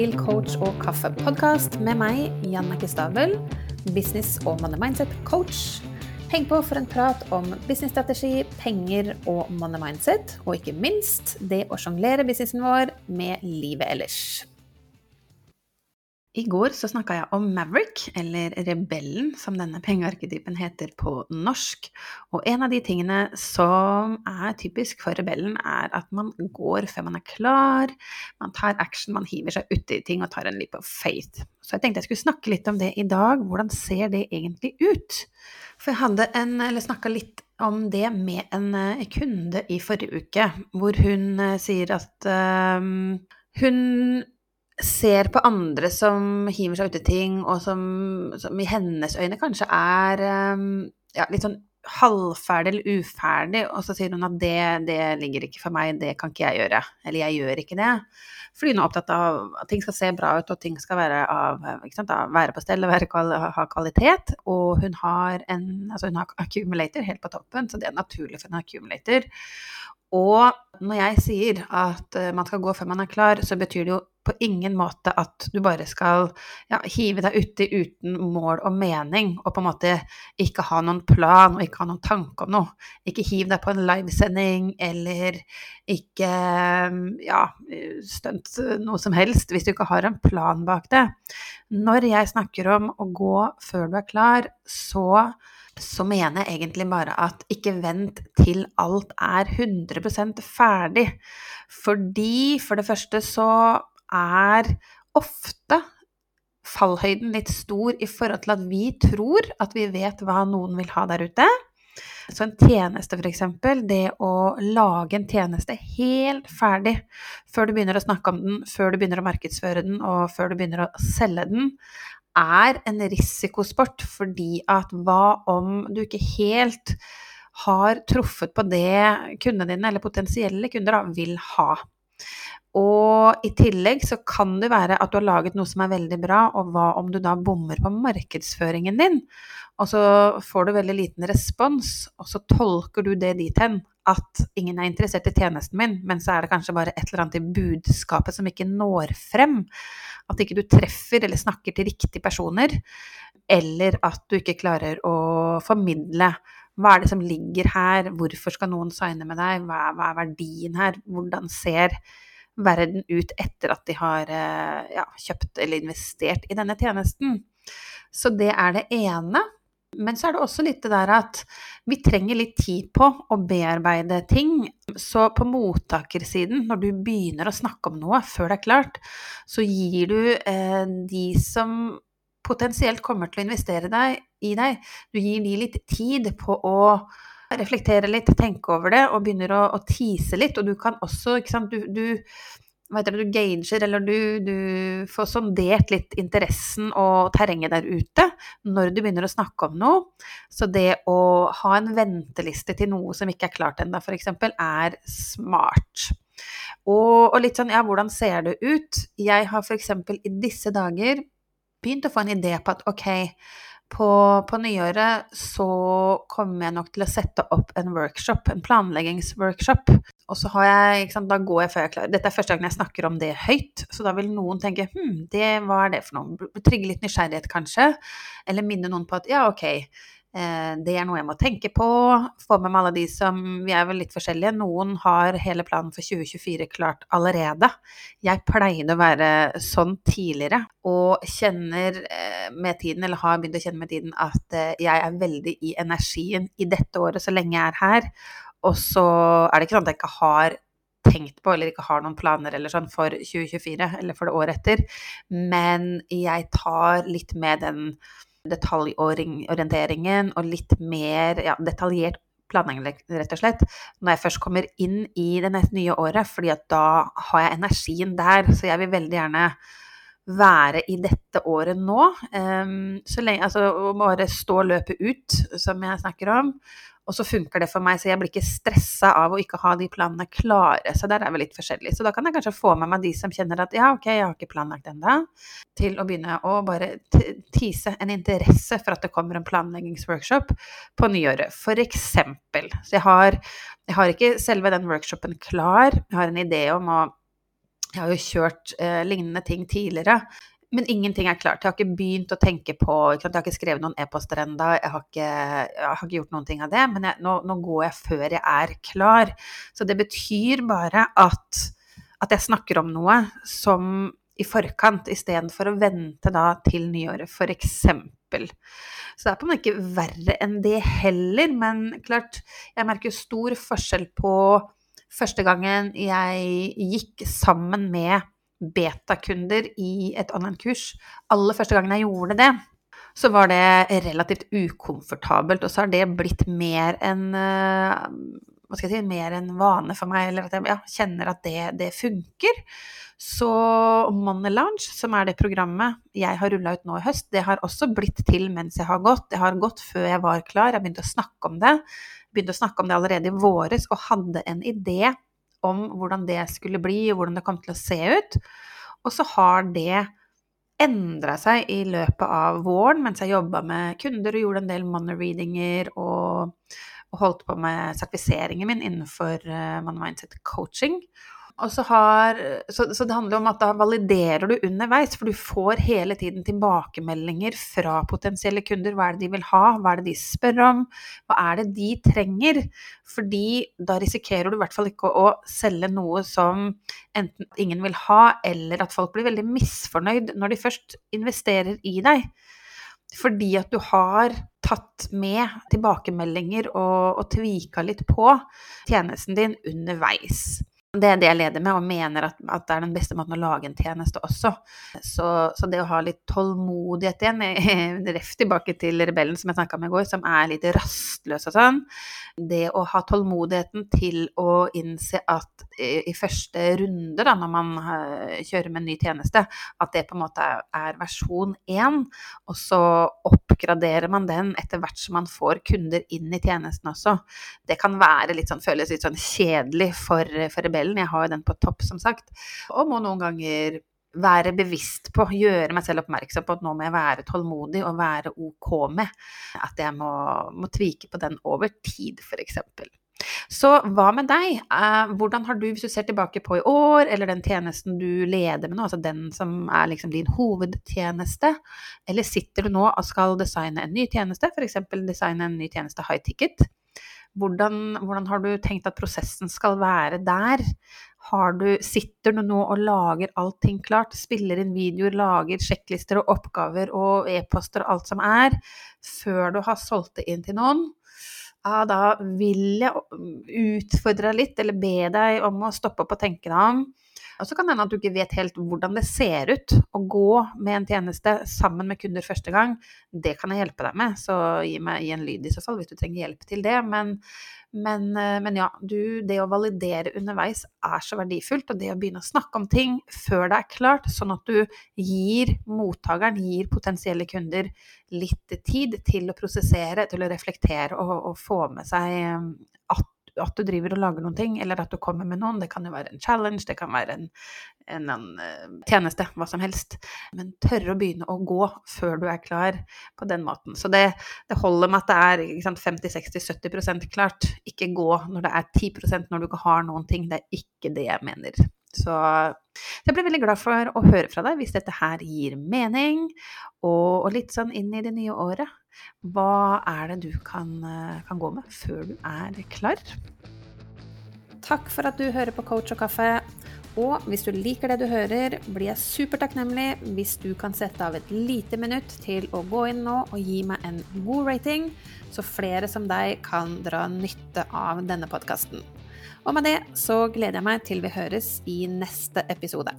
til Coach og kaffe-podkast med meg, Jannicke Stabel, business- og money mindset-coach. Heng på for en prat om businessstrategi, penger og money mindset, og ikke minst det å sjonglere businessen vår med livet ellers. I går så snakka jeg om Maverick, eller Rebellen, som denne pengearketypen heter på norsk. Og en av de tingene som er typisk for rebellen, er at man går før man er klar, man tar action, man hiver seg uti ting og tar en leap of faith. Så jeg tenkte jeg skulle snakke litt om det i dag. Hvordan ser det egentlig ut? For jeg hadde en, eller snakka litt om det med en eh, kunde i forrige uke, hvor hun eh, sier at um, hun ser på andre som hiver seg ut i ting, og som, som, i hennes øyne kanskje er um, ja, litt sånn halvferdig eller uferdig, og så sier hun at det, det ligger ikke for meg, det kan ikke jeg gjøre. Eller jeg gjør ikke det. Fordi hun er opptatt av at ting skal se bra ut, og ting skal være, av, sant, være på stell og ha kvalitet. Og hun har en altså hun har accumulator helt på toppen, så det er naturlig for en accumulator. Og når jeg sier at eh, man skal gå før man er klar, så betyr det jo på ingen måte at du bare skal ja, hive deg uti uten mål og mening, og på en måte ikke ha noen plan og ikke ha noen tanke om noe. Ikke hiv deg på en livesending, eller ikke ja, stunt noe som helst hvis du ikke har en plan bak det. Når jeg snakker om å gå før du er klar, så så mener jeg egentlig bare at ikke vent til alt er 100% ferdig. Fordi for det første så er ofte fallhøyden litt stor i forhold til at vi tror at vi vet hva noen vil ha der ute. Så en tjeneste, f.eks. Det å lage en tjeneste helt ferdig før du begynner å snakke om den, før du begynner å markedsføre den, og før du begynner å selge den, er en risikosport, fordi at hva om du ikke helt har truffet på det kundene dine, eller potensielle kunder, da, vil ha. Og i tillegg så kan det være at du har laget noe som er veldig bra, og hva om du da bommer på markedsføringen din? Og så får du veldig liten respons, og så tolker du det dit hen at ingen er interessert i tjenesten min, men så er det kanskje bare et eller annet i budskapet som ikke når frem. At ikke du treffer eller snakker til riktige personer, eller at du ikke klarer å formidle hva er det som ligger her, hvorfor skal noen signe med deg, hva, hva er verdien her, hvordan ser verden ut etter at de har eh, ja, kjøpt eller investert i denne tjenesten. Så det er det ene. Men så er det også litt det der at vi trenger litt tid på å bearbeide ting. Så på mottakersiden, når du begynner å snakke om noe før det er klart, så gir du eh, de som potensielt kommer til å investere deg, i deg, du gir de litt tid på å reflektere litt, tenke over det og begynner å, å tease litt. Og du kan også, ikke sant, du, du hva heter det, du gager, eller du, du, får sondert litt interessen og terrenget der ute når du begynner å snakke om noe. Så det å ha en venteliste til noe som ikke er klart ennå, f.eks., er smart. Og, og, litt sånn, ja, hvordan ser det ut? Jeg har f.eks. i disse dager begynt å få en idé på at ok, på, på, nyåret så kommer jeg nok til å sette opp en workshop, en planleggingsworkshop. Og så har jeg, ikke sant, da går jeg før jeg er klar. Dette er første gangen jeg snakker om det høyt, så da vil noen tenke hm, det, hva er det for noe? Trigge litt nysgjerrighet, kanskje. Eller minne noen på at ja, ok, det er noe jeg må tenke på. Få med meg alle de som Vi er vel litt forskjellige. Noen har hele planen for 2024 klart allerede. Jeg pleide å være sånn tidligere, og kjenner eh, med tiden, eller har begynt å kjenne med tiden, at eh, jeg er veldig i energien i dette året så lenge jeg er her. Og så er det ikke sånn at jeg ikke har tenkt på, eller ikke har noen planer eller sånn for 2024, eller for det året etter, men jeg tar litt med den detaljorienteringen og litt mer ja, detaljert planlegging, rett og slett, når jeg først kommer inn i det nye året, fordi at da har jeg energien der. Så jeg vil veldig gjerne være i dette året nå. Um, så lenge, altså bare stå løpet ut, som jeg snakker om. Og så funker det for meg, så jeg blir ikke stressa av å ikke ha de planene klare. Så der er vi litt forskjellige. Så da kan jeg kanskje få med meg de som kjenner at ja, ok, jeg har ikke planlagt ennå, til å begynne å bare tise en interesse for at det kommer en planleggingsworkshop på nyåret. For eksempel. Så jeg har, jeg har ikke selve den workshopen klar, jeg har en idé om å Jeg har jo kjørt eh, lignende ting tidligere, men ingenting er klart. Jeg har ikke begynt å tenke på Jeg har ikke skrevet noen e-poster ennå, jeg, jeg, har ikke gjort noen ting av det. Men jeg, nå, nå, går jeg før jeg er klar. Så det betyr bare at, at jeg snakker om noe som i forkant, istedenfor å vente da til nyåret, f.eks. Så det er på en måte ikke verre enn det heller, men klart, jeg merker stor forskjell på første gangen jeg gikk sammen med betakunder i et online-kurs. Aller første gangen jeg gjorde det, så var det relativt ukomfortabelt. Og så har det blitt mer enn eh, hva skal jeg si, mer en vane for meg, eller at jeg ja, kjenner at det, det, funker. Så Money Lounge, som er det programmet jeg har rulla ut nå i høst, det har også blitt til mens jeg har gått. Det har gått før jeg var klar, jeg begynte å snakke om det. Begynte å snakke om det allerede i våres og hadde en idé om hvordan det skulle bli, og hvordan det kom til å se ut. Og så har det endra seg i løpet av våren mens jeg jobba med kunder og gjorde en del money readinger og, og holdt på med sertifiseringen min innenfor uh, money mindset coaching. Har, så, så, det handler om at da validerer du underveis, for du får hele tiden tilbakemeldinger fra potensielle kunder. Hva er det de vil ha, hva er det de spør om, hva er det de trenger? Fordi da risikerer du i hvert fall ikke å, å selge noe som enten ingen vil ha, eller at folk blir veldig misfornøyd når de først investerer i deg. Fordi at du har tatt med tilbakemeldinger og, og tvika litt på tjenesten din underveis. Det er det jeg leder med, og mener at, at, det er den beste måten å lage en tjeneste også. Så, så det å ha litt tålmodighet igjen, ref tilbake til rebellen som jeg snakka med i går, som er litt rastløs og sånn. Det å ha tålmodigheten til å innse at i, i første runde, da, når man uh, kjører med en ny tjeneste, at det på en måte er, er versjon én, og så oppgraderer man den etter hvert som man får kunder inn i tjenesten også. Det kan være litt sånn, føles litt sånn kjedelig for, for rebellen tabellen, jeg har jo den på topp, som sagt, og må noen ganger være bevisst på, gjøre meg selv oppmerksom på at nå må jeg være tålmodig og være ok med at jeg må, må tvike på den over tid, f.eks. Så hva med deg? Eh, hvordan har du, hvis du ser tilbake på i år, eller den tjenesten du leder med nå, altså den som er liksom din hovedtjeneste, eller sitter du nå og skal designe en ny tjeneste, f.eks. designe en ny tjeneste high ticket? Hvordan, hvordan, har du tenkt at prosessen skal være der? Du, sitter du nå og lager allting klart? Spiller inn videoer, lager sjekklister og oppgaver og e-poster og alt som er, før du har solgt det inn til noen? Ja, da vil jeg utfordre deg litt, eller be deg om å stoppe opp og tenke deg om. Og så kan det hende at du ikke vet helt hvordan det ser ut å gå med en tjeneste sammen med kunder første gang. Det kan jeg hjelpe deg med, så gi meg gi en lyd i så fall hvis du trenger hjelp til det. Men, men, eh, men ja, du, det å validere underveis er så verdifullt. Og det å begynne å snakke om ting før det er klart, sånn at du gir mottakeren, gir potensielle kunder litt tid til å prosessere, til å reflektere og, og få med seg eh, at at du driver og lager noen ting, eller at du kommer med noen. Det kan jo være en challenge, det kan være en, en, en uh, tjeneste, hva som helst. Men tørre å begynne å gå før du er klar på den måten. Så det, det holder med at det er 50-60-70% klart. Ikke gå når det er 10% når du ikke har noen ting. Det er ikke det jeg mener. Så jeg blir veldig glad for å høre fra deg hvis dette her gir mening, og, og litt sånn inn i det nye året. Hva er det du kan, eh, kan gå med før du er klar? Takk for at du hører på Coach og kaffe. Og hvis du liker det du hører, blir jeg supertakknemlig hvis du kan sette av et lite minutt til å gå inn nå og gi meg en god rating, så flere som deg kan dra nytte av denne podkasten. Og med det så gleder jeg meg til vi høres i neste episode.